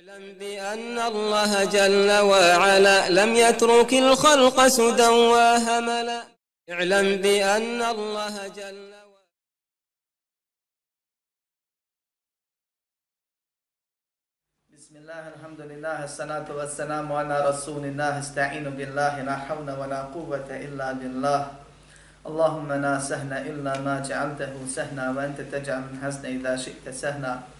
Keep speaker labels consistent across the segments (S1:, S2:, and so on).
S1: اعلم بأن الله جل وعلا لم يترك الخلق سدى وهملا. اعلم بأن الله جل
S2: بسم الله الحمد لله الصلاة والسلام على رسول الله. استعين بالله لا حول ولا قوة إلا بالله. اللهم لا سهل إلا ما جعلته سهلا وأنت تجعل الحزن إذا شئت سهلا.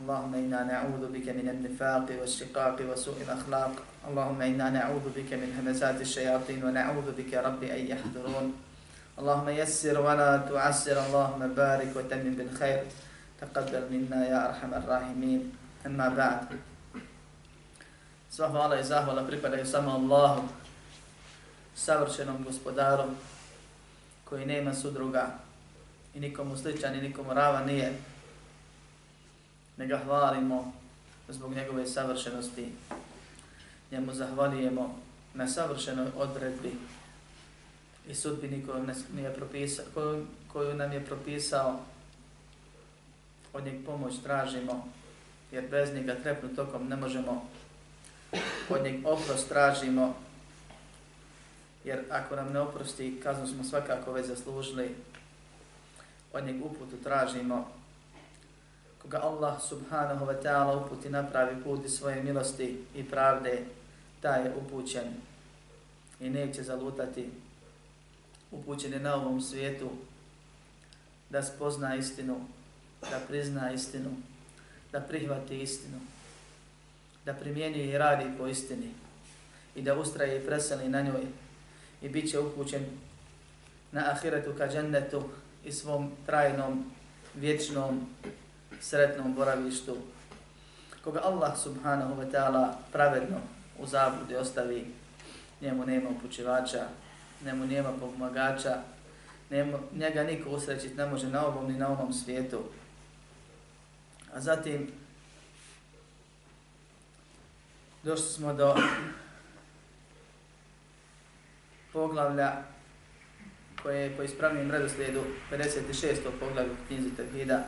S2: اللهم إنا نعوذ بك من النفاق والشقاق وسوء الأخلاق اللهم إنا نعوذ بك من همزات الشياطين ونعوذ بك رب أن يحضرون اللهم يسر ولا تعسر اللهم بارك وتمم بالخير تقبل منا يا أرحم الراحمين أما بعد Sva hvala i zahvala pripadaju samo Allahu, savršenom gospodaru, koji nema sudruga i nikomu sličan i nikomu rava nije, ne ga hvalimo zbog njegove savršenosti. Njemu zahvalijemo na savršenoj odredbi i sudbini koju, nas nije propisao, koju, koju nam je propisao. Od njeg pomoć tražimo, jer bez njega trepnu tokom ne možemo. Od njeg oprost tražimo, jer ako nam ne oprosti, kaznu smo svakako već zaslužili. Od njeg uputu tražimo, koga Allah subhanahu wa ta'ala uputi napravi put svoje milosti i pravde, taj je upućen i neće zalutati. Upućen je na ovom svijetu da spozna istinu, da prizna istinu, da prihvati istinu, da primjenjuje i radi po istini i da ustraje i preseli na njoj i bit će upućen na ahiretu ka džennetu i svom trajnom, vječnom sretnom boravištu, koga Allah subhanahu wa ta'ala pravedno u zabludi ostavi, njemu nema upućivača, njemu nema pomagača, njemu, njega niko usrećit ne može na ovom ni na onom svijetu. A zatim, došli smo do poglavlja koje je po ispravnim redoslijedu 56. poglavlju knjizi Tevhida,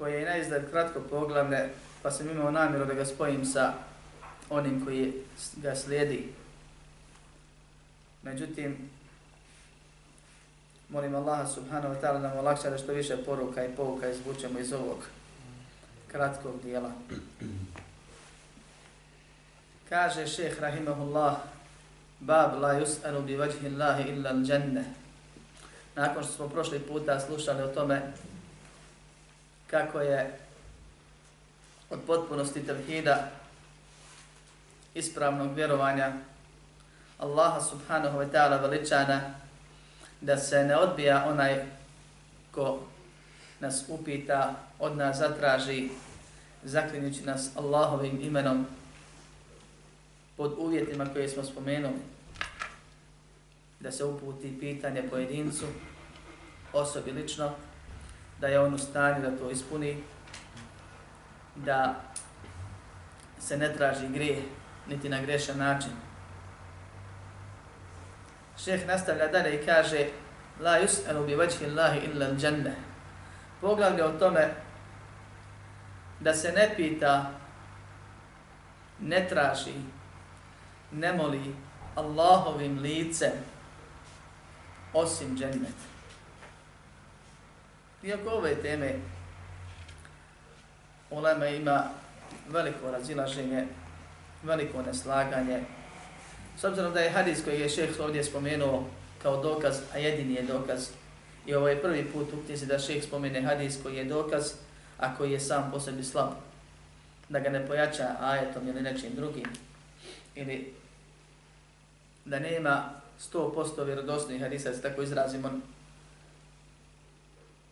S2: koje je najizgled kratko poglavlje, pa sam imao namjeru da ga spojim sa onim koji ga slijedi. Međutim, molim Allaha subhanahu wa ta'ala da nam olakša da što više poruka i pouka izvučemo iz ovog kratkog dijela. Kaže šeheh rahimahullah, bab la yus'alu bi vajhi Allahi illa al-jannah. Nakon što smo prošli puta slušali o tome kako je od potpunosti tevhida ispravnog vjerovanja Allaha subhanahu wa ta'ala veličana da se ne odbija onaj ko nas upita, od nas zatraži, zaklinjući nas Allahovim imenom pod uvjetima koje smo spomenuli, da se uputi pitanje pojedincu, osobi lično, da je on u stanju da to ispuni, da se ne traži grije, niti na grešan način. Šeh nastavlja dalje i kaže La yus'alu bi vajhi Allahi illa al-jannah. Poglavlje o tome da se ne pita, ne traži, ne moli Allahovim licem osim džennet. Iako ove teme Ulema ima veliko razilaženje, veliko neslaganje, s obzirom da je hadis koji je šeheh ovdje spomenuo kao dokaz, a jedini je dokaz, i ovo je prvi put u knjizi da šeheh spomene hadis koji je dokaz, a koji je sam po sebi slab, da ga ne pojača ajetom ili nečim drugim, ili da nema 100% vjerodostojnih hadisa, da se tako izrazimo, ono,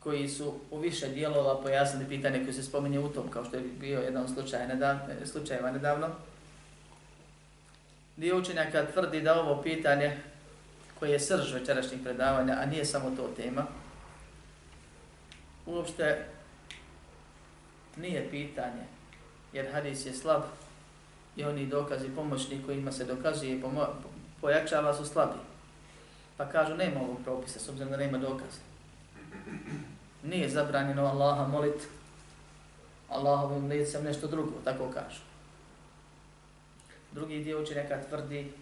S2: koji su u više dijelova pojasnili pitanje koje se spominje u tom, kao što je bio jedan slučaj nedavno, slučajeva nedavno. Dio učenjaka tvrdi da ovo pitanje koje je srž večerašnjih predavanja, a nije samo to tema, uopšte nije pitanje, jer hadis je slab i oni dokazi pomoćni kojima se dokazuje i pojačava su slabi. Pa kažu, nema ovog propisa, s obzirom da nema dokaza. Nije zabranjeno Allaha molit Allahovim licem nešto drugo, tako kažu. Drugi dio učenjaka tvrdi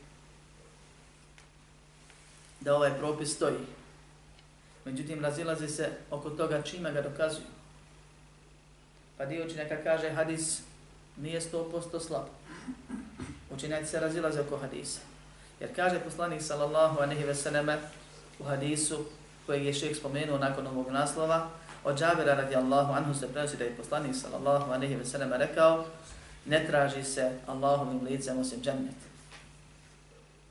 S2: da ovaj propis stoji. Međutim, razilazi se oko toga čime ga dokazuju. Pa dio učenjaka kaže hadis nije 100% slab. Učenjaci se razilaze oko hadisa. Jer kaže poslanik sallallahu anehi ve selleme u hadisu kojeg je šeh spomenuo nakon ovog naslova, od Džabira radijallahu anhu se prenosi da je poslanik sallallahu anehi ve sellem rekao ne traži se Allahovim licem osim džennet.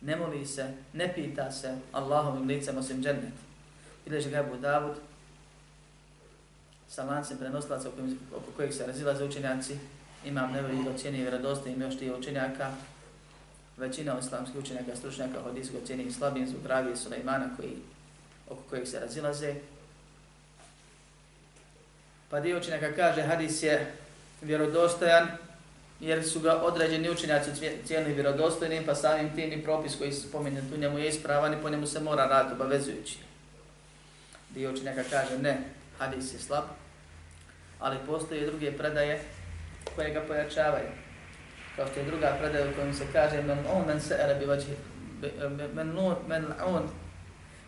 S2: Ne moli se, ne pita se Allahovim licem osim džennet. Bileži ga Abu Davud sa lancem prenoslaca oko kojeg se razilaze učenjaci. Imam nevi ocjeni vjerodosti vjerodostojnim još tih učenjaka. Većina islamskih učenjaka, stručnjaka, hodijskog cijeni slabim su pravi Sulejmana koji, oko kojeg se razilaze. Pa dio učenjaka kaže hadis je vjerodostojan jer su ga određeni učenjaci cijeli vjerodostojnim, pa samim tim i propis koji se spominje tu njemu je ispravan i po njemu se mora raditi obavezujući. Dio učenjaka kaže ne, hadis je slab, ali postoje druge predaje koje ga pojačavaju. Kao što je druga predaja u kojem se kaže men on men se bi vađi men men, men on men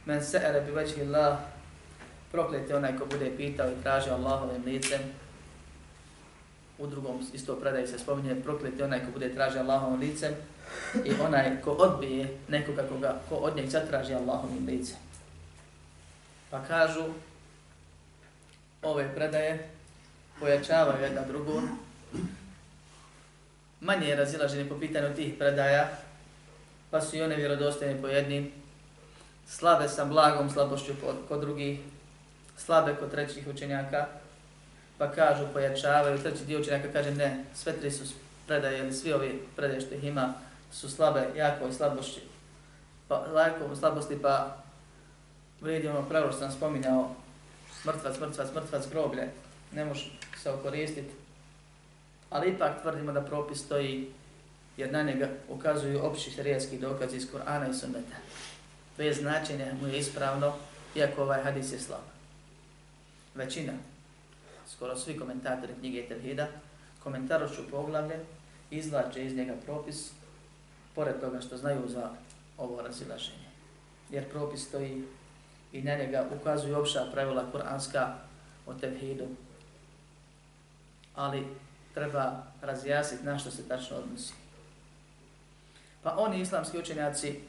S2: Men ere bi veći Allah je onaj ko bude pitao i tražio Allahovim licem. U drugom isto predaju se spominje je onaj ko bude tražio Allahovim licem i onaj ko odbije nekoga koga, ko od njeg zatraži Allahovim licem. Pa kažu ove predaje pojačavaju jedna drugu, manje je razilaženi po pitanju tih predaja, pa su i one vjerodostojne po jednim, slabe sa blagom slabošću kod drugih, slabe kod trećih učenjaka, pa kažu, pojačavaju, treći dio učenjaka kaže ne, sve tri su predaje, ili svi ovi predaje što ih ima, su slabe, jako i slabosti, pa, lako slabosti, pa vrijedi ono pravo što sam spominjao, mrtvac, mrtvac, mrtvac, groblje, ne može se okoristiti, ali ipak tvrdimo da propis stoji jer na njega ukazuju opći šarijetski dokazi iz Kur'ana i Sunneta. Bez značenja mu je ispravno, iako ovaj hadis je slab. Većina skoro svi komentatori knjige Tevhida, komentarošću poglavlje, izlače iz njega propis, pored toga što znaju za ovo razilaženje. Jer propis stoji i na njega ukazuju opša pravila kuranska o Tevhidu. Ali treba razjasniti na što se tačno odnosi. Pa oni islamski učenjaci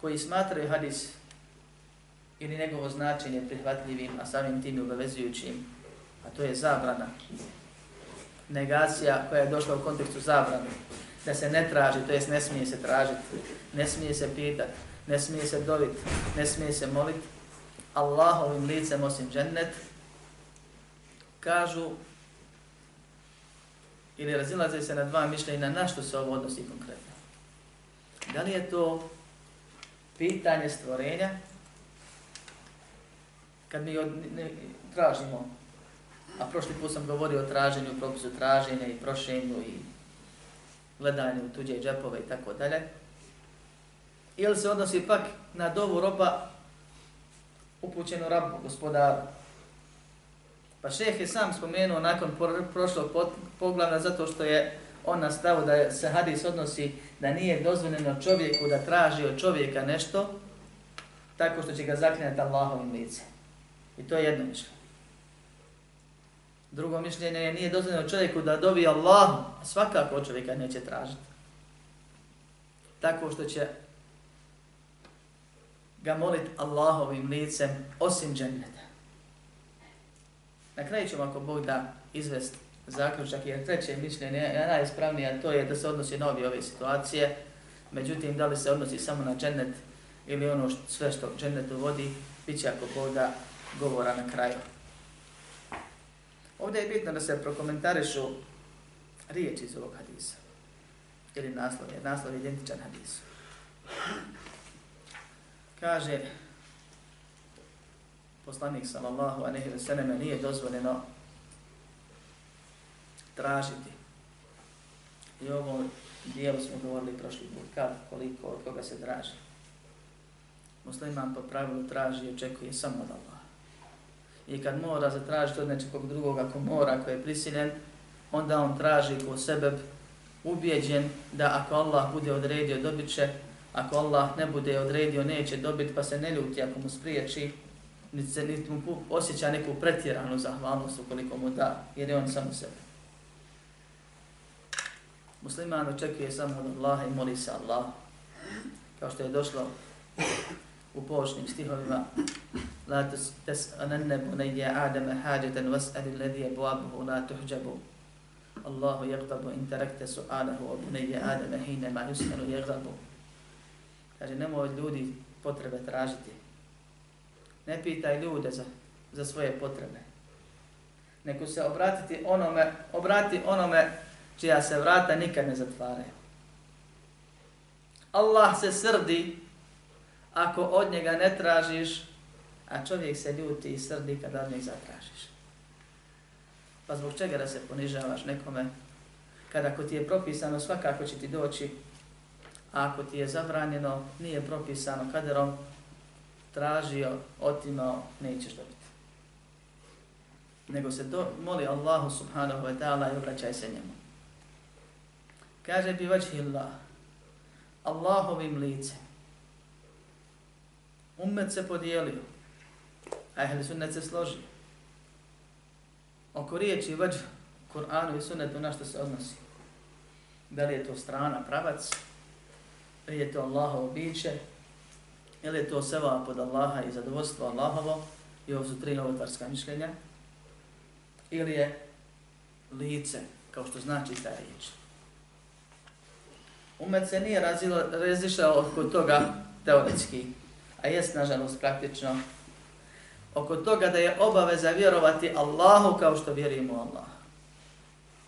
S2: koji smatraju hadis ili njegovo značenje prihvatljivim, a samim tim obavezujućim, a to je zabrana. Negacija koja je došla u kontekstu zabrane. Da se ne traži, to jest ne smije se tražiti, ne smije se pitati, ne smije se dobiti, ne smije se moliti. Allahovim licem osim džennet, kažu ili razilaze se na dva mišljenja na što se ovo odnosi konkretno. Da li je to pitanje stvorenja, kad mi od, ne, tražimo a prošli put sam govorio o traženju, propisu traženja i prošenju i gledanju tuđe džepove i tako dalje. Ili se odnosi pak na dovu roba upućenu rabu, gospodaru. Pa šeh je sam spomenuo nakon prošlog poglavna zato što je on nastavio da se hadis odnosi da nije dozvoljeno čovjeku da traži od čovjeka nešto tako što će ga zaklinati Allahovim lice. I to je jedno mišljenje. Drugo mišljenje je nije dozvoljeno čovjeku da dovi Allah, svakako od čovjeka neće tražiti. Tako što će ga molit Allahovim licem osim dženneta. Na kraju ćemo ako Bog da izvest zaključak, je treće mišljenje je najispravnije, to je da se odnosi na ove situacije. Međutim, da li se odnosi samo na džennet ili ono što, sve što džennetu vodi, bit će ako boda govora na kraju. Ovdje je bitno da se prokomentarišu riječi iz ovog hadisa. Ili naslov, jer naslov je identičan hadisu. Kaže, poslanik sallallahu a nehi veseleme nije dozvoljeno tražiti. I ovo dijelu smo govorili prošli put, kad, koliko, od koga se traži. Musliman po pravilu traži i očekuje samo od Allaha. I kad mora zatražiti od nečekog drugog, ako mora, ako je prisiljen, onda on traži ko sebe ubijeđen da ako Allah bude odredio dobit će, ako Allah ne bude odredio neće dobit pa se ne ljuti ako mu spriječi, niti se niti mu osjeća neku pretjeranu zahvalnost ukoliko mu da, jer je on samo sebe. Musliman očekuje samo od Allaha i moli se Allah. Kao što je došlo u pošnim stihovima La tes'ananne bunayya Adama hađatan was'ali ladhi abwabuhu la tuhjabu Allahu yaghdabu in tarakta su'alahu wa bunayya Adama hina ma yus'alu yaghdabu Kaže, nemoj ljudi potrebe tražiti. Ne pitaj ljude za, za svoje potrebe. Neko se obratiti onome, obrati onome čija se vrata nikad ne zatvaraju. Allah se srdi ako od njega ne tražiš, a čovjek se ljuti i srdi kada od njega zatražiš. Pa zbog čega da se ponižavaš nekome, kada ako ti je propisano svakako će ti doći, a ako ti je zabranjeno, nije propisano kaderom, tražio, otimao, nećeš dobiti. Nego se do, moli Allahu subhanahu wa ta'ala i obraćaj se njemu. Kaže bi vađi Allah, Allahovim licem, Ummet se podijelio. A ehli sunnet se složio. Oko riječi vađ Kur'anu i sunnetu na što se odnosi. Da li je to strana, pravac, ili je to Allahovo biće, ili je to seva pod Allaha i zadovoljstvo Allahovo, i ovo su tri novotarska mišljenja, ili je lice, kao što znači ta riječ. Umet se nije razišao oko toga teoretski, a jest nažalost praktično, oko toga da je obaveza vjerovati Allahu kao što vjerujemo Allah.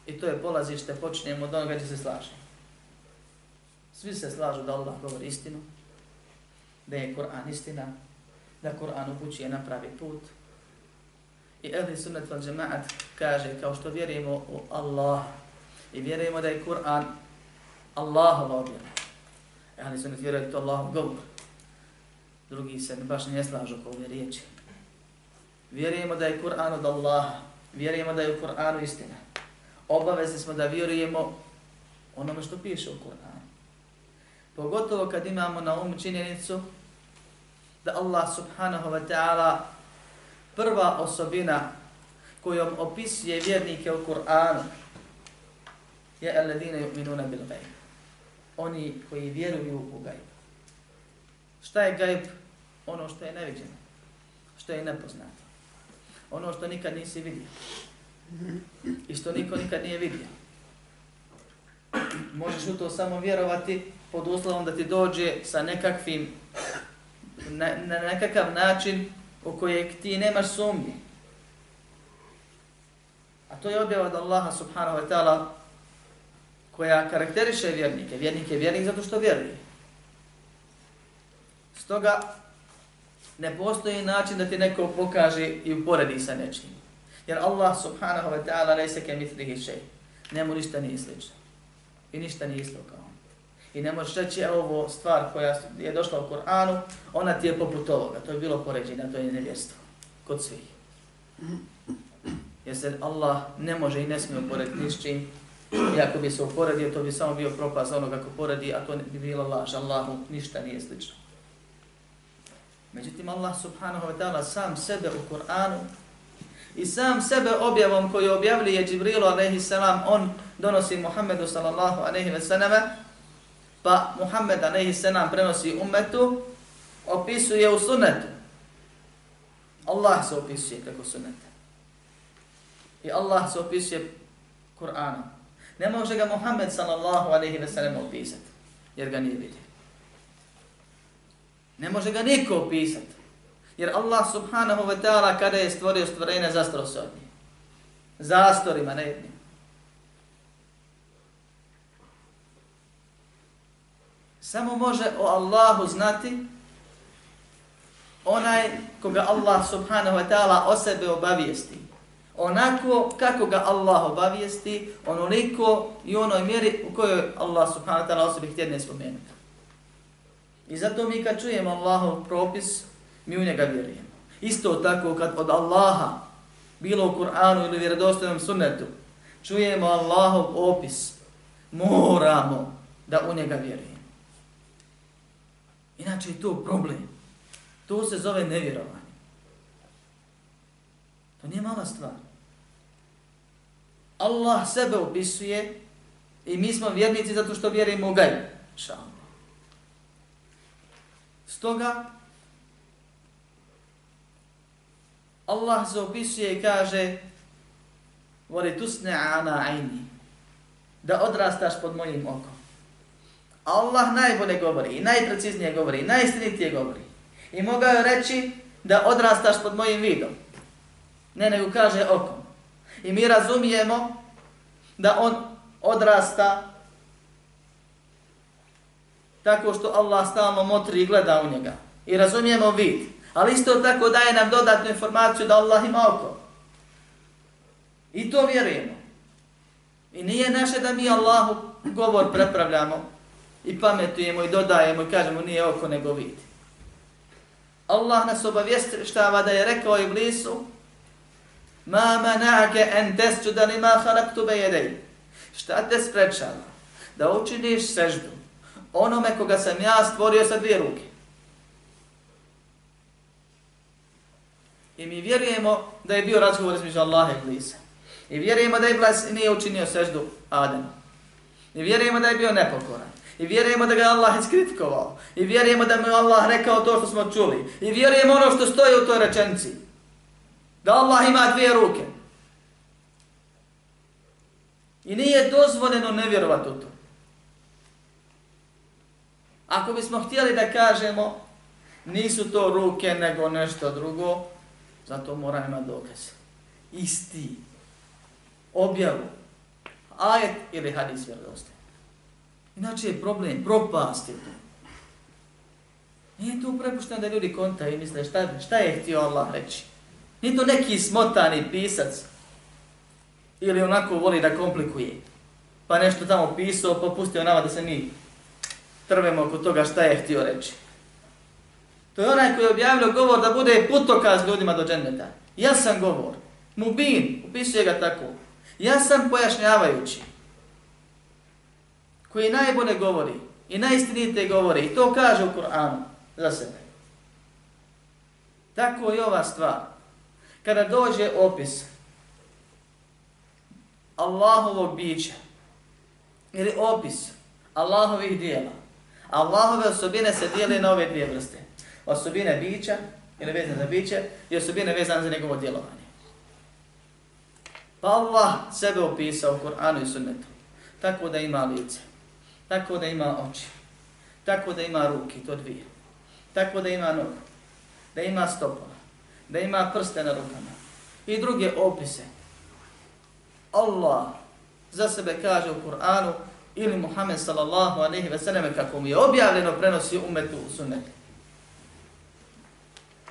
S2: I to je polazište, počnemo od onoga gdje se slaže. Svi se slažu da Allah govori istinu, da je Kur'an istina, da Kur'an upućuje na pravi put. I Ehli Sunnet wal Jamaat kaže kao što vjerujemo u Allah i vjerujemo da je Kur'an Allahova objava. Ehli Sunnet vjeruje to Allahov govor drugi se baš ne slažu oko ove riječi. Vjerujemo da je Kur'an od Allaha, vjerujemo da je u Kur'anu istina. Obavezni smo da vjerujemo onome što piše u Kur'anu. Pogotovo kad imamo na umu činjenicu da Allah subhanahu wa ta'ala prva osobina kojom opisuje vjernike u Kur'anu je alladine yu'minuna bil gajb. Oni koji vjeruju u gajb. Šta je gajb? ono što je neviđeno, što je nepoznato. Ono što nikad nisi vidio. I što niko nikad nije vidio. Možeš u to samo vjerovati pod uslovom da ti dođe sa nekakvim, na, na nekakav način u kojeg ti nemaš sumnje. A to je objava od Allaha subhanahu wa ta'ala koja karakteriše vjernike. Vjernik je vjernik zato što vjeruje. Stoga ne postoji način da ti neko pokaže i uporedi sa nečim. Jer Allah subhanahu wa ta'ala rejse ke mitrihi šej. Nemu ništa nije slično. I ništa nije isto kao on. I ne možeš reći, ovo stvar koja je došla u Koranu, ona ti je poput ovoga. To je bilo poređenje, to je nevjerstvo. Kod svih. Jer se Allah ne može i ne smije uporediti ni s čim. I ako bi se uporedio, to bi samo bio propast onoga ko poredi, a to bi bila laž. Allahu ništa nije slično. Međutim, Allah subhanahu wa ta'ala sam sebe u Kur'anu i sam sebe objavom koju objavljuje Džibrilu alaihi salam, on donosi Muhammedu sallallahu alaihi wa sallam, pa Muhammed alaihi salam prenosi ummetu, opisuje u sunnetu. Allah se opisuje preko sunnete. I Allah se opisuje Kur'anom. Ne može ga Muhammed sallallahu alaihi ve sellem opisati, jer ga nije vidio. Ne može ga niko opisati. Jer Allah subhanahu wa ta'ala kada je stvorio stvorenje, zastro se od njih. Zastorima, ne jednim. Samo može o Allahu znati onaj koga Allah subhanahu wa ta'ala o sebe obavijesti. Onako kako ga Allah obavijesti, onoliko i onoj mjeri u kojoj Allah subhanahu wa ta'ala osobi htjedne spomenuti. I zato mi kad čujemo Allahov propis, mi u njega vjerujemo. Isto tako kad od Allaha, bilo u Kur'anu ili vjerodostojnom sunnetu, čujemo Allahov opis, moramo da u njega vjerujemo. Inače je to problem. To se zove nevjerovanje. To nije mala stvar. Allah sebe opisuje i mi smo vjernici zato što vjerujemo u gajbu. Šalno. Stoga, Allah se opisuje i kaže Voli tusne ana ajni da odrastaš pod mojim okom. Allah najbolje govori i najpreciznije govori i najistinitije govori. I mogao reći da odrastaš pod mojim vidom. Ne, nego kaže okom. I mi razumijemo da on odrasta tako što Allah stalno motri i gleda u njega. I razumijemo vid. Ali isto tako daje nam dodatnu informaciju da Allah ima oko. I to vjerujemo. I nije naše da mi Allahu govor prepravljamo i pametujemo i dodajemo i kažemo nije oko nego vid. Allah nas obavještava da je rekao Iblisu Ma mana'ake en tesđuda lima halaktu bejedej. Šta te sprečava? Da učiniš seždu onome koga sam ja stvorio sa dvije ruke. I mi vjerujemo da je bio razgovor između Allaha i Iblisa. I vjerujemo da Iblis nije učinio seždu Ademu. I vjerujemo da je bio nepokoran. I vjerujemo da ga Allah iskritikovao. I vjerujemo da mu Allah rekao to što smo čuli. I vjerujemo ono što stoji u toj rečenci. Da Allah ima dvije ruke. I nije dozvoljeno ne vjerovati u to. Ako bismo htjeli da kažemo nisu to ruke nego nešto drugo, zato mora ima dokaz. Isti. Objavu. Ajet ili hadis vjerodosti. Inače je problem, propast je to. Nije to prepušteno da ljudi konta i misle šta, šta je htio Allah reći. Nije to neki smotani pisac ili onako voli da komplikuje. Pa nešto tamo pisao, pa pustio nama da se mi trvemo oko toga šta je htio reći. To je onaj koji je objavio govor da bude putokaz ljudima do dženneta. Ja sam govor. Mubin, upisuje ga tako. Ja sam pojašnjavajući. Koji najbolje govori i najistinite govori i to kaže u Kur'anu za sebe. Tako i ova stvar. Kada dođe opis Allahovog bića ili opis Allahovih dijela, Allahove osobine se dijeli na ove dvije vrste. Osobine bića, ili vezane za biće, i osobine vezane za njegovo djelovanje. Pa Allah sebe opisao u Koranu i sunnetu. Tako da ima lice, tako da ima oči, tako da ima ruke, to dvije. Tako da ima nogu, da ima stopala, da ima prste na rukama i druge opise. Allah za sebe kaže u Kur'anu ili Muhammed sallallahu alaihi ve selleme kako mu je objavljeno prenosi umetu u sunnetu.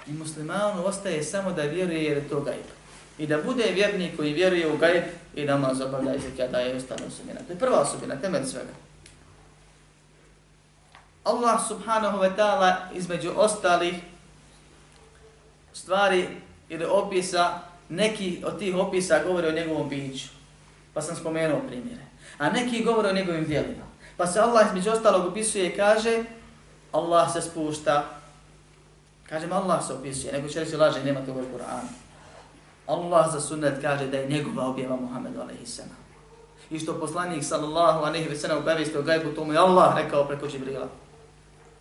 S2: I muslimanu ostaje samo da vjeruje jer je to gajb. I da bude vjernik koji vjeruje u gajb i namaz obavlja i da je ostane osobina. To je prva osobina, temelj svega. Allah subhanahu wa ta'ala između ostalih stvari ili opisa, neki od tih opisa govore o njegovom biću. Pa sam spomenuo primjere a neki govore o njegovim dijelima. Pa se Allah između ostalog opisuje i kaže Allah se spušta. Kažem Allah se opisuje, nego će reći laže, nema toga u Kur'anu. Allah za sunnet kaže da je njegova objava Muhammedu a.s. I što poslanik sallallahu alaihi wa sallam obavijesti o gajbu, tomu je Allah rekao preko Džibrila.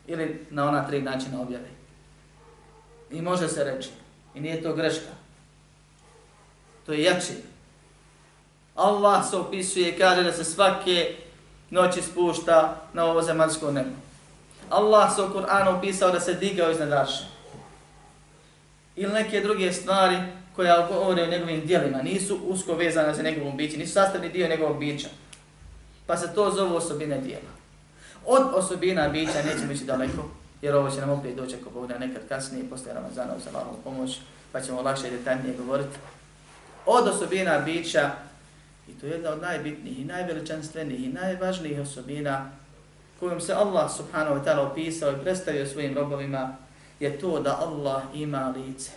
S2: Ili na ona tri načina objave. I može se reći. I nije to greška. To je jači. Allah se opisuje i kaže da se svake noći spušta na ovo zemaljsko nebo. Allah se u Kur'anu opisao da se digao iznad arša. ili neke druge stvari koja govore o njegovim dijelima, nisu usko vezane za njegovom biću, nisu sastavni dio njegovog bića. Pa se to zove osobine dijela. Od osobina bića nećemo ići daleko, jer ovo će nam opet doći ako Bog da nekad kasnije, posle Ramazana za Allahom pomoć, pa ćemo lakše i detaljnije govoriti. Od osobina bića, i to je jedna od najbitnijih i najveličanstvenijih i najvažnijih osobina kojom se Allah subhanahu wa ta'ala opisao i predstavio svojim robovima, je to da Allah ima lice.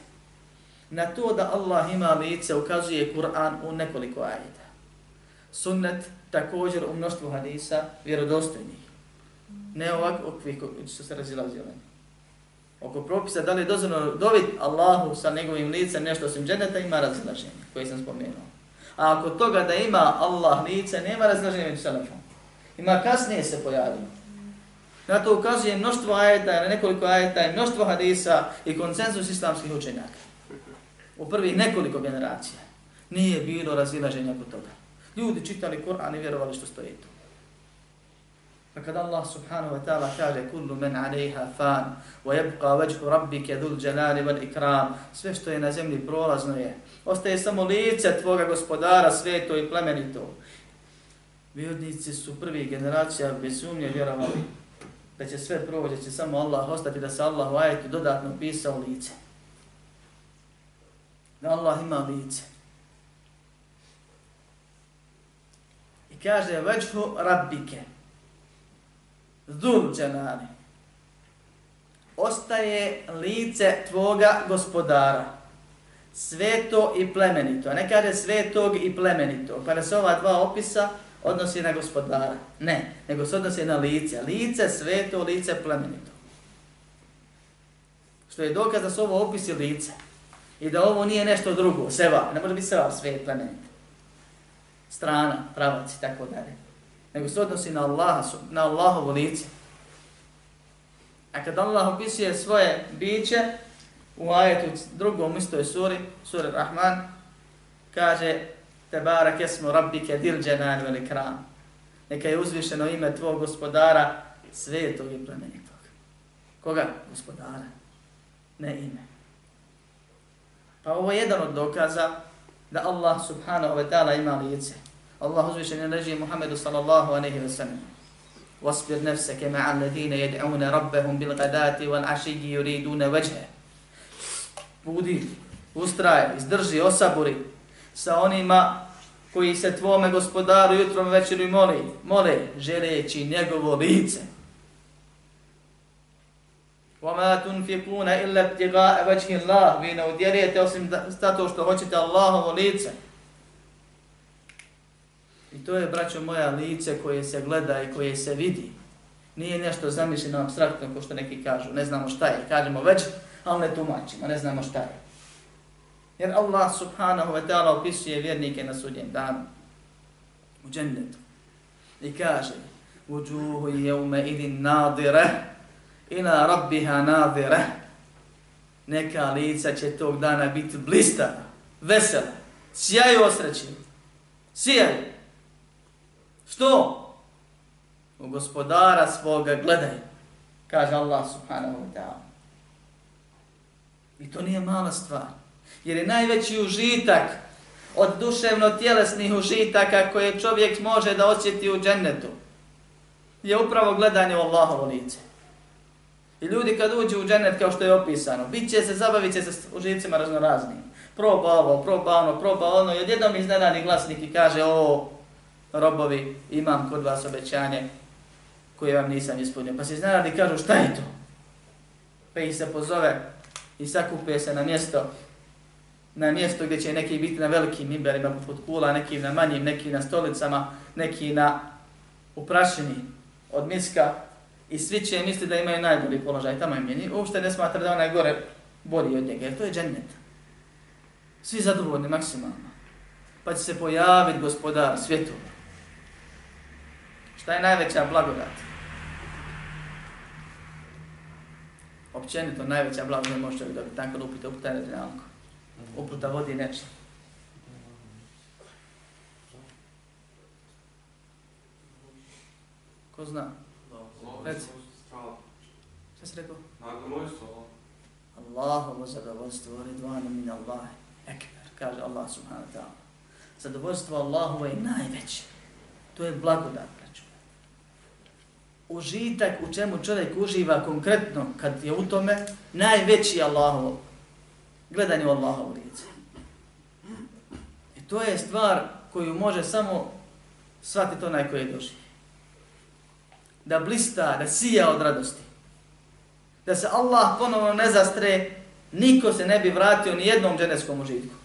S2: Na to da Allah ima lice ukazuje Kur'an u nekoliko ajeta. Sunnet također u mnoštvu hadisa vjerodostojnih. Ne ovako što su se razilazili. Ovaj. Oko propisa da li je dozvoljeno dobiti Allahu sa njegovim licem nešto osim dženeta ima razilaženje koje sam spomenuo. A ako toga da ima Allah lice, nema razilaženja među selefom. Ima kasnije se pojavilo. Na to ukazuje mnoštvo ajeta, nekoliko ajeta i mnoštvo hadisa i konsensus islamskih učenjaka. U prvih nekoliko generacija nije bilo razilaženja oko toga. Ljudi čitali Kur'an i vjerovali što stoji tu. Pa kada Allah subhanahu wa ta'ala kaže kullu men alejha fan wa yabqa wajhu rabbika dhul jalali ikram sve što je na zemlji prolazno je ostaje samo lice tvoga gospodara sveto i plemenito Vjernici su prvi generacija bez sumnje vjerovali da će sve provođe, će samo Allah ostati da se Allah u ajetu dodatno pisao lice. Da Allah ima lice. I kaže, veđhu rabbike, Zul džanani, ostaje lice tvoga gospodara, sveto i plemenito. A ne kaže svetog i plemenito. Pa da se ova dva opisa odnosi na gospodara. Ne, nego se odnosi na lice. Lice sveto, lice plemenito. Što je dokaz da su ovo opisi lice. I da ovo nije nešto drugo, seva. Ne može biti seva svet plemenito. Strana, pravac i tako dalje. Nego se odnosi na Allaha, na Allahovo lice. A kad Allah opisuje svoje biće, u ajetu drugom istoj suri, suri Rahman, kaže Tebarak jesmo rabbike dil dženan vel ikram. Neka je uzvišeno ime tvog gospodara svetog i plemenitog. Koga? Gospodara. Ne ime. Pa ovo je jedan od dokaza da Allah subhanahu wa ta'ala ima lice. Allah uzvišen je reži Muhammedu sallallahu aleyhi wa sallam. واصبر نفسك مع الذين يدعون ربهم بالغداة والعشي يريدون وجهه. Budi, ustraj, izdrži, osaburi, sa onima koji se tvome gospodaru jutrom večeru moli, mole, želeći njegovo lice. وَمَا تُنْفِقُونَ إِلَّا ابْتِغَاءَ وَجْهِ اللَّهِ Vi ne udjerijete osim zato što hoćete Allahovo lice. I to je, braćo moja, lice koje se gleda i koje se vidi. Nije nešto zamišljeno abstraktno, ko što neki kažu. Ne znamo šta je. Kažemo već, ali ne tumačimo. Ne znamo šta je. Jer Allah subhanahu wa ta'ala opisuje vjernike na sudnjem danu u džennetu. I kaže Uđuhu jevme idin nadire ila rabbiha nadire Neka lica će tog dana biti blista, vesela, sjaju osreći, sjaju. Što? U gospodara svoga gledaj, kaže Allah subhanahu wa ta'ala. I to nije mala stvar. Jer je najveći užitak od duševno-tjelesnih užitaka koje čovjek može da osjeti u džennetu je upravo gledanje u Allahovo lice. I ljudi kad uđu u džennet kao što je opisano, bit će se, zabavit će se s užicima raznoraznim. Proba ovo, proba ono, proba ono i odjednom iznenani glasnik i kaže o, robovi, imam kod vas obećanje koje vam nisam ispunio. Pa se iznenadi kažu šta je to? Pa ih se pozove i sakupe se na mjesto na mjesto gdje će neki biti na velikim imberima poput kula, neki na manjim, neki na stolicama, neki na uprašini od miska i svi će misliti da imaju najbolji položaj tamo im je. Uopšte ne smatra da onaj gore bolji od njega, jer to je džennet. Svi zadovoljni maksimalno. Pa će se pojaviti gospodar svijetu. Šta je najveća blagodat? Općenito najveća blagodat može čovjek dobiti, tako da uputa je na uputa vodi nečim. Ko zna? Reci. Šta si rekao?
S3: Nagodojstvo.
S2: Allahovo zadovoljstvo, ridvanu min Allah, ekber, kaže Allah subhanahu wa ta'ala. Zadovoljstvo Allahovo je najveće. To je blagodat. Užitak u čemu čovjek uživa konkretno kad je u tome, najveći Allahov Allahovo. Gledanje u Allahovo lice. I to je stvar koju može samo shvatiti onaj koji je došli. Da blista, da sija od radosti. Da se Allah ponovno ne zastre, niko se ne bi vratio ni jednom dženevskom užitku.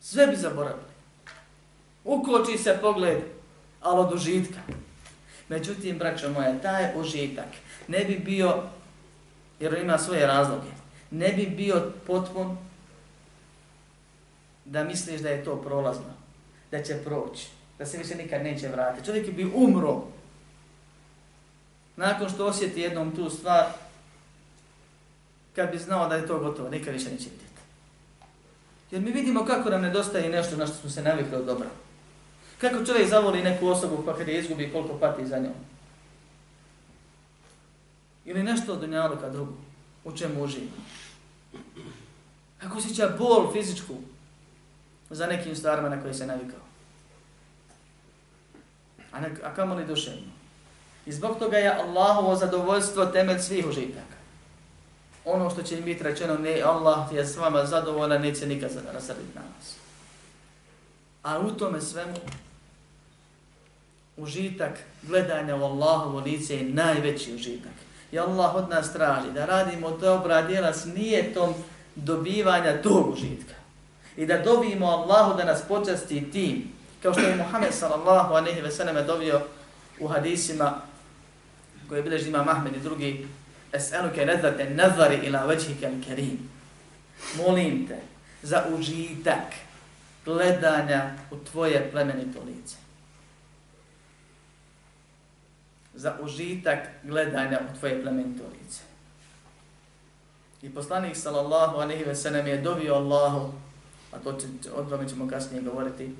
S2: Sve bi zaboravili. Ukoči se pogled, ali od užitka. Međutim, braćo moja, taj užitak ne bi bio, jer ima svoje razloge, ne bi bio potpun da misliš da je to prolazno, da će proći, da se više nikad neće vratiti. Čovjek bi umro nakon što osjeti jednom tu stvar, kad bi znao da je to gotovo, nikad više neće vidjeti. Jer mi vidimo kako nam nedostaje nešto na što smo se navikli od dobra. Kako čovjek zavoli neku osobu pa kad je izgubi koliko pati za njom. Ili nešto od dunjaluka drugu, u čemu uživa. Kako osjeća bol fizičku za nekim stvarima na koje se navikao. A, ne, a kamo li duševno? I zbog toga je Allahovo zadovoljstvo temelj svih užitaka. Ono što će im biti rečeno, ne, Allah je s vama zadovoljan, neće nikad rasrditi na nas. A u tome svemu, užitak gledanja u Allahovo lice je najveći užitak. I Allah od nas traži da radimo dobra djela s nijetom dobivanja tog užitka. I da dobijemo Allahu da nas počasti tim, kao što je Muhammed sallallahu aleyhi ve selleme dobio u hadisima koje je bileži imam Ahmed i drugi Es'aluke nedate nazari ila većhike kerim. Molim te za užitak gledanja u tvoje plemenito lice. Za užitak gledanja u tvoje plementorice. I poslanik sallallahu alaihi ve sellem je dovio Allahu, a to će, o tome ćemo kasnije govoriti,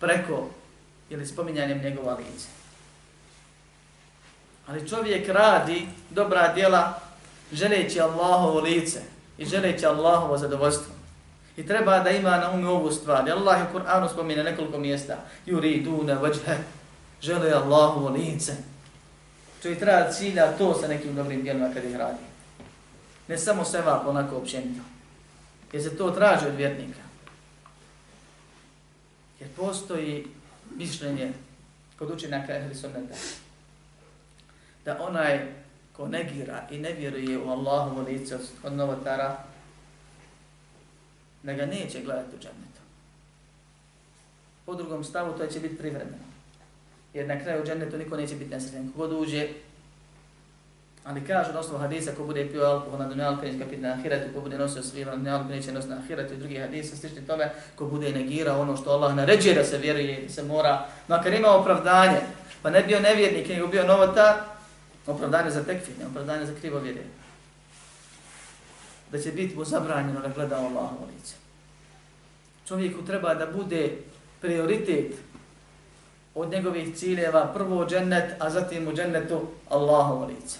S2: preko ili spominjanjem njegova lice. Ali čovjek radi dobra djela želeći Allahovo lice i želeći Allahovo zadovoljstvo. I treba da ima na umu ovu stvar. Allah je u Kur'anu spomine nekoliko mjesta. Juri dune vajhe, žele Allahovo lice. Čovjek treba cilja to sa nekim dobrim djelima kad ih radi. Ne samo seba onako općenito. Jer se to traži od vjernika. Jer postoji mišljenje kod učenjaka ehli sunneta da onaj ko negira i ne vjeruje u Allahovu lice od novotara, da ga neće gledati u džennetu. Po drugom stavu to će biti privremeno. Jer na kraju džennetu niko neće biti nesrećen. Kogod uđe, ali kažu na osnovu hadisa ko bude pio alkohol na dunjalku, neće biti na ahiretu, ko bude nosio svira na dunjalku, neće nositi na ahiretu i drugi hadisa, slični tome, ko bude negirao ono što Allah naređuje da se vjeruje, da se mora, makar ima opravdanje, pa ne bio nevjernik, nego bio novotar, Opravdanje za tekfir, ne opravdanje za krivo vjerje. Da će biti mu zabranjeno da gleda Allahovo lice. Čovjeku treba da bude prioritet od njegovih ciljeva prvo džennet, a zatim u džennetu Allahovo lice.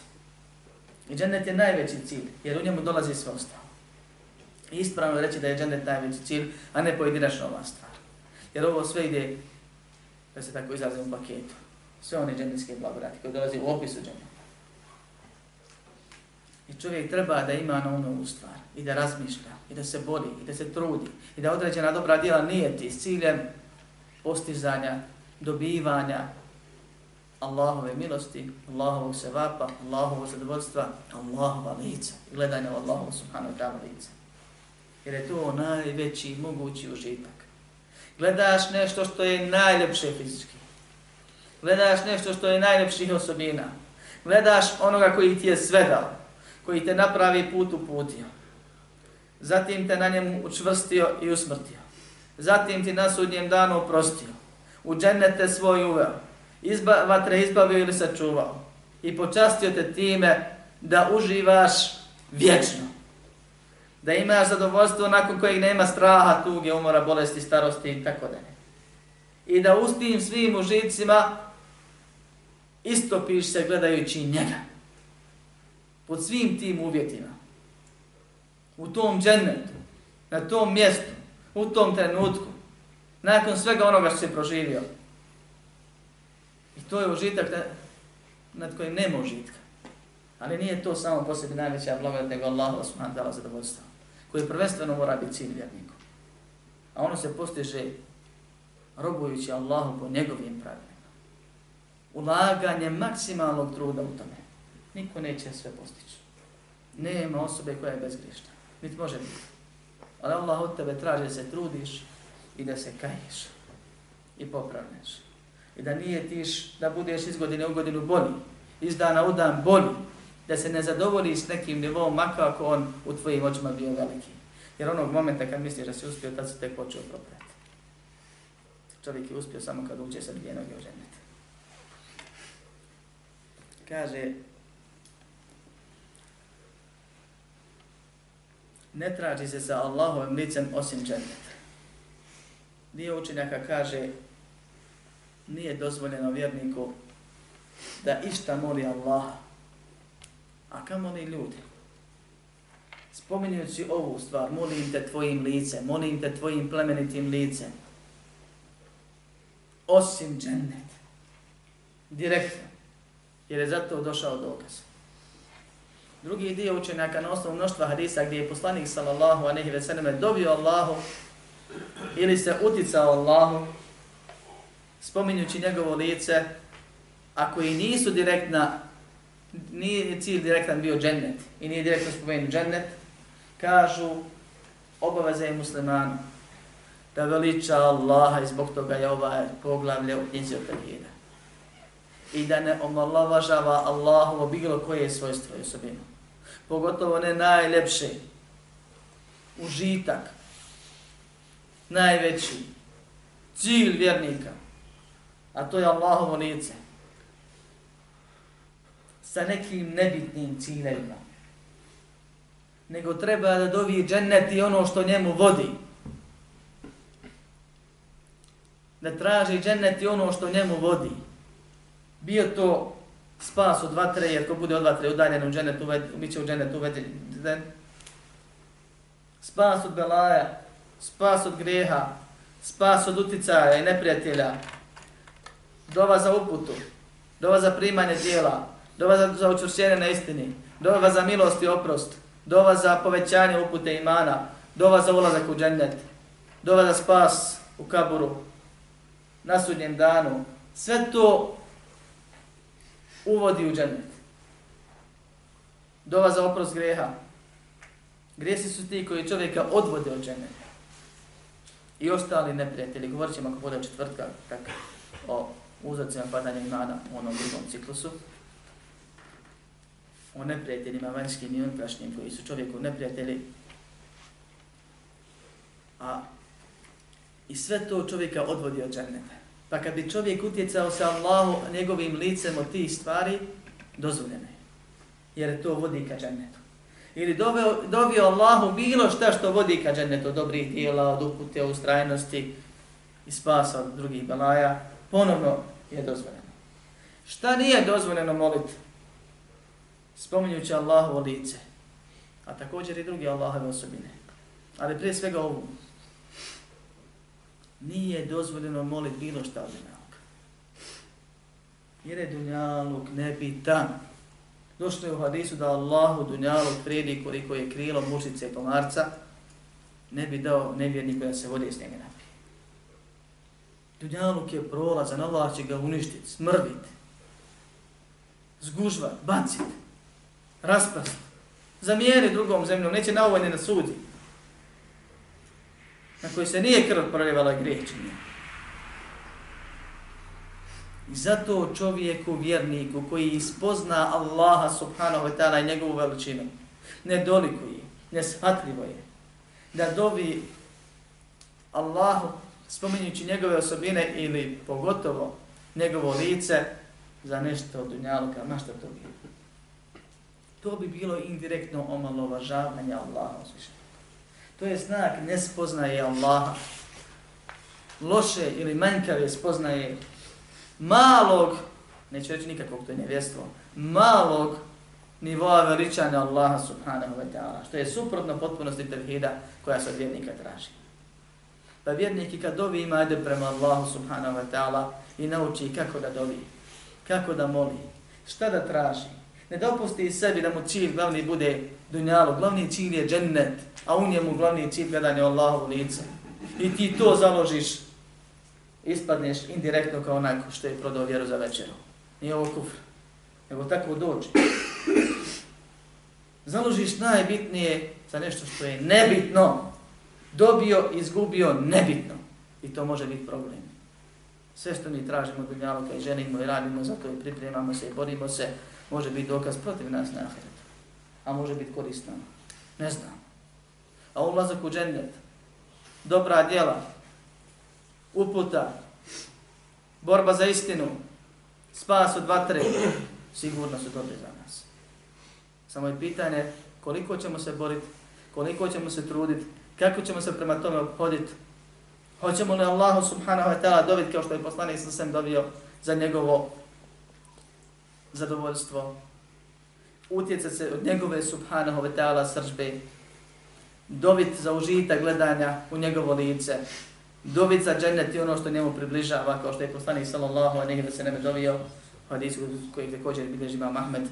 S2: I džennet je najveći cilj, jer u njemu dolazi sve ostalo. I ispravno reći da je džennet najveći cilj, a ne pojedinačna ova stvar. Jer ovo sve ide, da se tako izrazim u paketu, sve one džennetske blagodati koje dolazi u opisu dženneta. I čovjek treba da ima na umu stvar i da razmišlja i da se bori, i da se trudi i da određena dobra djela nije ti s ciljem postizanja, dobivanja Allahove milosti, Allahovog sevapa, Allahovog zadovoljstva, Allahova lica i gledanja u Allahovu subhanahu wa ta'ala lica. Jer je to najveći mogući užitak. Gledaš nešto što je najljepše fizički. Gledaš nešto što je najljepših osobina. Gledaš onoga koji ti je sve dao koji te napravi put uputio. Zatim te na njemu učvrstio i usmrtio. Zatim ti na sudnjem danu oprostio. U džennete svoj uveo. Izba, vatre izbavio ili sačuvao. I počastio te time da uživaš vječno. Da imaš zadovoljstvo nakon kojeg nema straha, tuge, umora, bolesti, starosti i tako dalje. I da u tim svim užicima istopiš se gledajući njega pod svim tim uvjetima, u tom džennetu, na tom mjestu, u tom trenutku, nakon svega onoga što se proživio. I to je užitak nad kojim nema užitka. Ali nije to samo po sebi najveća blagodat, nego Allah subhanahu ta'ala zadovoljstvo, koji prvenstveno mora biti cilj vjerniku. A ono se postiže robujući Allahu po njegovim pravilima. Ulaganje maksimalnog truda u tome. Niko neće sve postići. Nema osobe koja je bezgrišna. Niti može biti. Ali Allah od tebe traži da se trudiš i da se kaješ i popravneš. I da nije tiš da budeš iz godine u godinu bolji, iz dana u dan bolji, da se ne zadovolji s nekim nivom, makar ako on u tvojim očima bio veliki. Jer onog momenta kad misliš da si uspio, tad se tek počeo proprati. Čovjek je uspio samo kad uđe sa dvije noge u ženete. Kaže, ne traži se sa Allahovim licem osim dženeta. Dio učenjaka kaže, nije dozvoljeno vjerniku da išta moli Allaha, a kamo ni ljudi? Spominjući ovu stvar, molim te tvojim licem, molim te tvojim plemenitim licem, osim džennet. Direktno. Jer je zato došao dokaz. Drugi dio učenjaka na osnovu mnoštva hadisa gdje je poslanik sallallahu a nehi ve selleme dobio Allahu ili se uticao Allahu spominjući njegovo lice ako i nisu direktna nije cilj direktan bio džennet i nije direktno spomenut džennet kažu obaveze je musliman da veliča Allaha i zbog toga je ovaj poglavlje u knjizi od I da ne omalovažava Allahu bilo koje svojstvo i osobinu pogotovo ne najljepše. užitak, najveći, cilj vjernika, a to je Allahovo lice, sa nekim nebitnim ciljevima. Nego treba da dovi džennet i ono što njemu vodi. Da traži džennet i ono što njemu vodi. Bio to spas od vatre, jer ko bude od vatre udaljen u dženetu, bit će u dženetu uveden. Spas od belaja, spas od greha, spas od uticaja i neprijatelja, dova za uputu, dova za primanje dijela, dova za, za učvršenje na istini, dova za milost i oprost, dova za povećanje upute imana, dova za ulazak u džennet, dova za spas u kaburu, na sudnjem danu. Sve to uvodi u džennet. Dova za oprost greha. Grijesi su ti koji čovjeka odvode od dženneta. I ostali neprijatelji. Govorit ćemo ako bude četvrtka tak, o uzorcima padanja imana u onom drugom ciklusu. O neprijateljima vanjskim i unutrašnjim koji su čovjeku neprijatelji. A i sve to čovjeka odvodi od dženneta. Pa kad bi čovjek utjecao sa Allahu njegovim licem od tih stvari, dozvoljeno je. Jer to vodi ka džennetu. Ili doveo, dovio Allahu bilo šta što vodi ka džennetu, dobrih dijela, od upute, ustrajnosti i spasa od drugih balaja, ponovno je dozvoljeno. Šta nije dozvoljeno moliti? Spominjući Allahovo lice, a također i druge Allahove osobine. Ali prije svega ovu, nije dozvoljeno moliti bilo šta od dunjaluka. Jer je dunjaluk nebitan. Došlo je u hadisu da Allahu dunjalu predi koliko je krilo mušice i pomarca, ne bi dao nevjerniku da se vode s njega napije. Dunjaluk je prolazan, Allah će ga uništiti, smrviti, zgužvat, bacit, raspast, zamijeri drugom zemljom, neće na ovoj ne sudi. na koji se nije krv proljevala griječenje. I zato čovjeku, vjerniku, koji ispozna Allaha subhanahu wa ta'ala i njegovu veličinu, ne dolikuje, neshvatljivo je, da dovi Allahu, spominjući njegove osobine ili pogotovo njegovo lice, za nešto od dunjalka, ma šta to bi? To bi bilo indirektno omalovažavanje Allaha uzvišenja. To je znak nespoznaje Allaha. Loše ili manjkave spoznaje malog, neću reći nikakvog, to je nevjestvo, malog nivoa veličanja Allaha subhanahu wa ta'ala, što je suprotno potpunosti tevhida koja se od vjernika traži. Pa vjernik i kad dovi ima ide prema Allahu subhanahu wa ta'ala i nauči kako da dovi, kako da moli, šta da traži. Ne dopusti sebi da mu cilj glavni bude dunjalu, glavni cilj je džennet, a u njemu glavni cilj gledanje Allahu lice. I ti to založiš, ispadneš indirektno kao onaj što je prodao vjeru za večeru. Nije ovo kufr, nego tako dođe. Založiš najbitnije za nešto što je nebitno. Dobio, izgubio, nebitno. I to može biti problem. Sve što mi tražimo dunjaluka i ženimo i radimo za to i pripremamo se i borimo se, može biti dokaz protiv nas na ahiretu. A može biti korisno. Ne znam. A ulazak u džennet, dobra djela, uputa, borba za istinu, spas od vatre, sigurno su dobre za nas. Samo je pitanje koliko ćemo se boriti, koliko ćemo se truditi, kako ćemo se prema tome obhoditi. Hoćemo li Allahu subhanahu wa ta'ala dobiti kao što je poslanik sa sem dobio za njegovo zadovoljstvo, utjecati se od njegove subhanahu wa ta'ala sržbe, dobiti za užitak gledanja u njegovo lice, Dobit za džennet i ono što njemu približava, kao što je poslanik sallallahu a negdje se ne dovio, hadisu koji također bilježi imam Ahmed,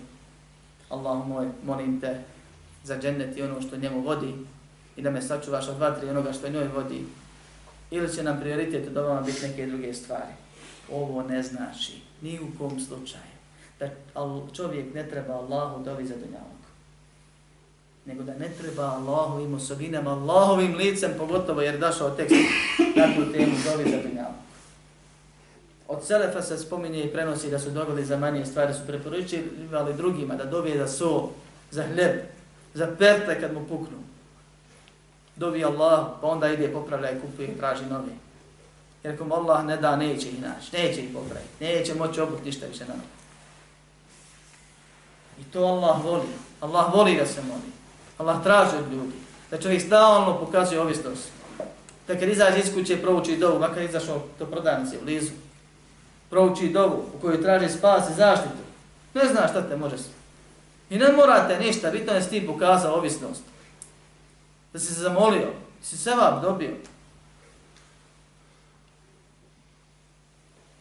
S2: Allahu moj, molim te za džennet i ono što njemu vodi i da me sačuvaš od vatri onoga što njoj vodi. Ili će nam prioritet od ovama biti neke druge stvari. Ovo ne znači ni u kom slučaju da čovjek ne treba Allahu dovi za dunjavu. Nego da ne treba Allahovim osobinama, Allahovim licem, pogotovo jer dašao tekst na tu temu dovi za dunjavog. Od Selefa se spominje i prenosi da su dogodi za manje stvari, su preporučivali drugima da dobije za sol, za hljeb, za perte kad mu puknu. Dovi Allah, pa onda ide popravlja i kupuje i traži novi. Jer kom Allah ne da, neće ih naći, neće ih popraviti, neće moći obuti ništa više na novi. I to Allah voli. Allah voli da se moli. Allah traži od ljudi. Da čovjek stalno pokazuje ovisnost. Da kad izađe iz kuće, prouči dovu, makar izašao to prodavnici u lizu prouči dovu u kojoj traži spas i zaštitu. Ne zna šta te može sve. I ne morate ništa, bitno je s tim pokazao ovisnost. Da si se zamolio, si se vam dobio.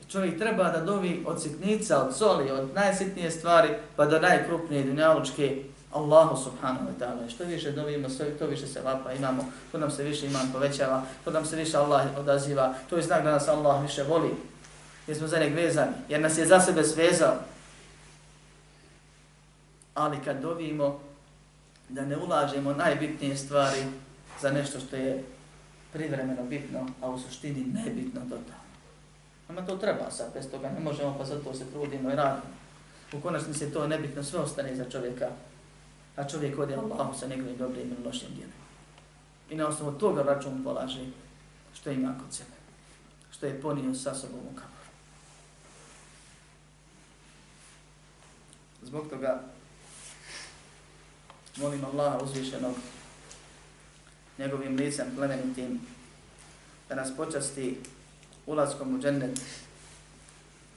S2: I čovjek treba da dovi od sitnica, od soli, od najsitnije stvari, pa do najkrupnije dunjalučke Allahu subhanahu wa ta'ala. Što više dovimo, sve, to više se vapa imamo, to nam se više iman povećava, to nam se više Allah odaziva, to je znak da nas Allah više voli jer smo za njeg vezani, jer nas je za sebe svezao. Ali kad dovimo da ne ulažemo najbitnije stvari za nešto što je privremeno bitno, a u suštini nebitno totalno. Nama to treba sad, bez toga ne možemo, pa zato se trudimo i radimo. U konačnici to nebitno, sve ostane za čovjeka, a čovjek ode Allahom sa njegovim dobrim i lošim djelima. I na osnovu toga račun polaže što ima kod sebe, što je ponio sa sobom u kapu. Zbog toga molim Allaha uzvišenog njegovim licem plemenitim da nas počasti ulazkom u džennet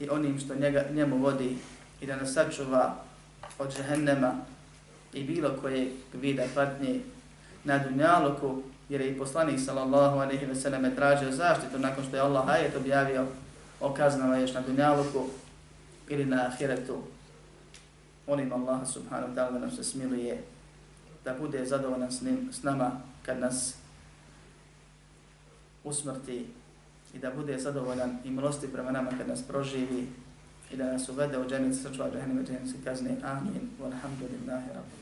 S2: i onim što njega, njemu vodi i da nas sačuva od džehennema i bilo koje vida patnje na dunjaluku jer je i poslanik sallallahu alaihi ve selleme tražio zaštitu nakon što je Allah ajet objavio o kaznama još na dunjaluku ili na ahiretu molim Allah subhanahu wa ta'ala da nam se smiluje, da bude zadovoljan s, njim, s nama kad nas usmrti i da bude zadovoljan i milosti prema nama kad nas proživi i da nas uvede u dženicu srčva džahnime dženice kazne. Amin. Walhamdulillahi rabbi.